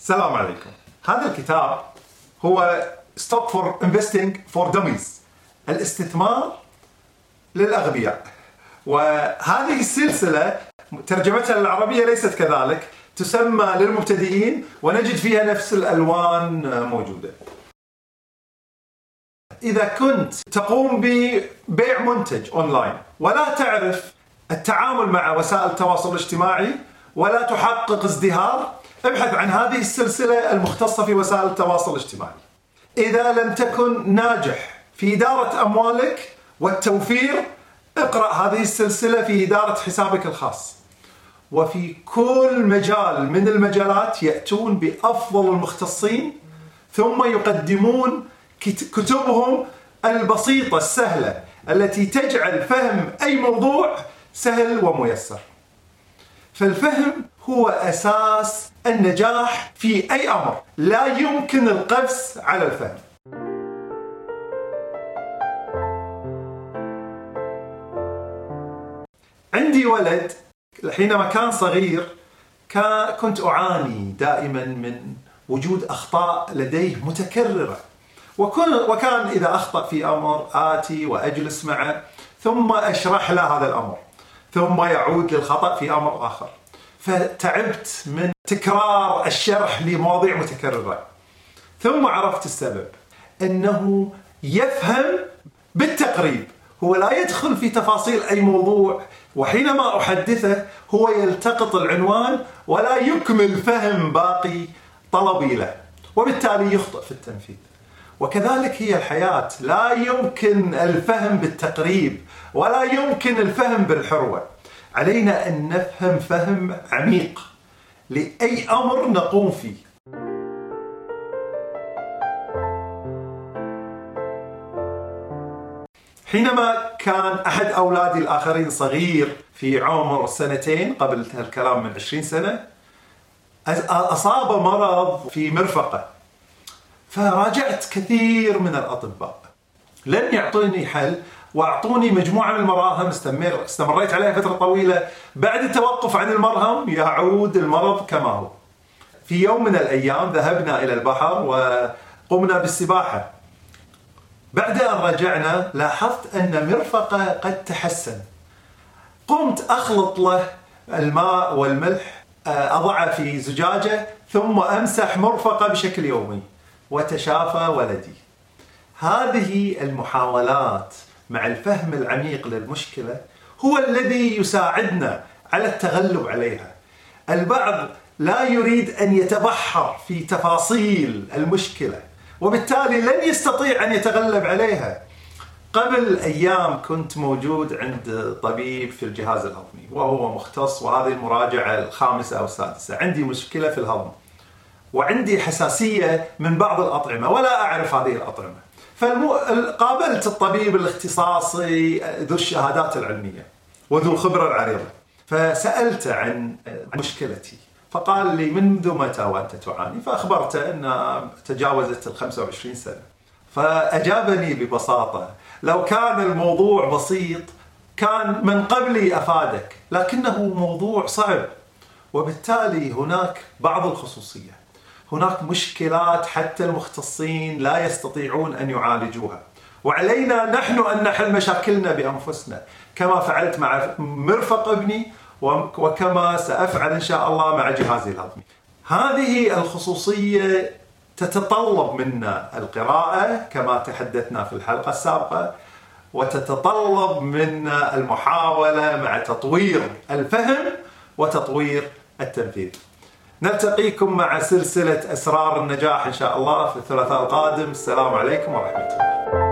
السلام عليكم. هذا الكتاب هو Stock for Investing for Dummies الاستثمار للأغبياء. وهذه السلسلة ترجمتها للعربية ليست كذلك تسمى للمبتدئين ونجد فيها نفس الألوان موجودة. إذا كنت تقوم ببيع منتج اونلاين ولا تعرف التعامل مع وسائل التواصل الاجتماعي ولا تحقق ازدهار ابحث عن هذه السلسلة المختصة في وسائل التواصل الاجتماعي. إذا لم تكن ناجح في إدارة أموالك والتوفير اقرأ هذه السلسلة في إدارة حسابك الخاص. وفي كل مجال من المجالات يأتون بأفضل المختصين ثم يقدمون كتبهم البسيطة السهلة التي تجعل فهم أي موضوع سهل وميسر. فالفهم هو أساس النجاح في أي أمر، لا يمكن القفز على الفهم. عندي ولد حينما كان صغير كان كنت أعاني دائما من وجود أخطاء لديه متكررة. وكان إذا أخطأ في أمر آتي وأجلس معه ثم أشرح له هذا الأمر. ثم يعود للخطأ في أمر آخر. فتعبت من تكرار الشرح لمواضيع متكررة. ثم عرفت السبب. أنه يفهم بالتقريب. هو لا يدخل في تفاصيل أي موضوع. وحينما أحدثه هو يلتقط العنوان ولا يكمل فهم باقي طلبي له. وبالتالي يخطئ في التنفيذ. وكذلك هي الحياة. لا يمكن الفهم بالتقريب ولا يمكن الفهم بالحروة. علينا أن نفهم فهم عميق لأي أمر نقوم فيه. حينما كان أحد اولادي الآخرين صغير في عمر سنتين قبل الكلام من 20 سنة أصاب مرض في مرفقة. فراجعت كثير من الأطباء. لم يعطوني حل وأعطوني مجموعة من المراهم استمر استمريت عليها فترة طويلة. بعد التوقف عن المرهم يعود المرض كما هو. في يوم من الأيام ذهبنا إلى البحر وقمنا بالسباحة. بعد أن رجعنا لاحظت أن مرفقه قد تحسن. قمت أخلط له الماء والملح أضعه في زجاجة ثم أمسح مرفقه بشكل يومي. وتشافى ولدي هذه المحاولات مع الفهم العميق للمشكلة هو الذي يساعدنا على التغلب عليها. البعض لا يريد أن يتبحر في تفاصيل المشكلة وبالتالي لن يستطيع أن يتغلب عليها. قبل أيام كنت موجود عند طبيب في الجهاز الهضمي وهو مختص وهذه المراجعة الخامسة أو السادسة، عندي مشكلة في الهضم. وعندي حساسية من بعض الأطعمة ولا أعرف هذه الأطعمة. فقابلت الطبيب الاختصاصي ذو الشهادات العلمية وذو الخبرة العريضة فسألته عن مشكلتي. فقال لي منذ متى وأنت تعاني؟ فأخبرته أن تجاوزت ال 25 سنة. فأجابني ببساطة لو كان الموضوع بسيط كان من قبلي أفادك لكنه موضوع صعب وبالتالي هناك بعض الخصوصية. هناك مشكلات حتى المختصين لا يستطيعون أن يعالجوها وعلينا نحن أن نحل مشاكلنا بأنفسنا كما فعلت مع مرفق ابني وكما سأفعل إن شاء الله مع جهازي الهضمي. هذه الخصوصية تتطلب منا القراءة كما تحدثنا في الحلقة السابقة وتتطلب منا المحاولة مع تطوير الفهم وتطوير التنفيذ. نلتقيكم مع سلسلة أسرار النجاح إن شاء الله في الثلاثاء القادم. السلام عليكم ورحمة الله.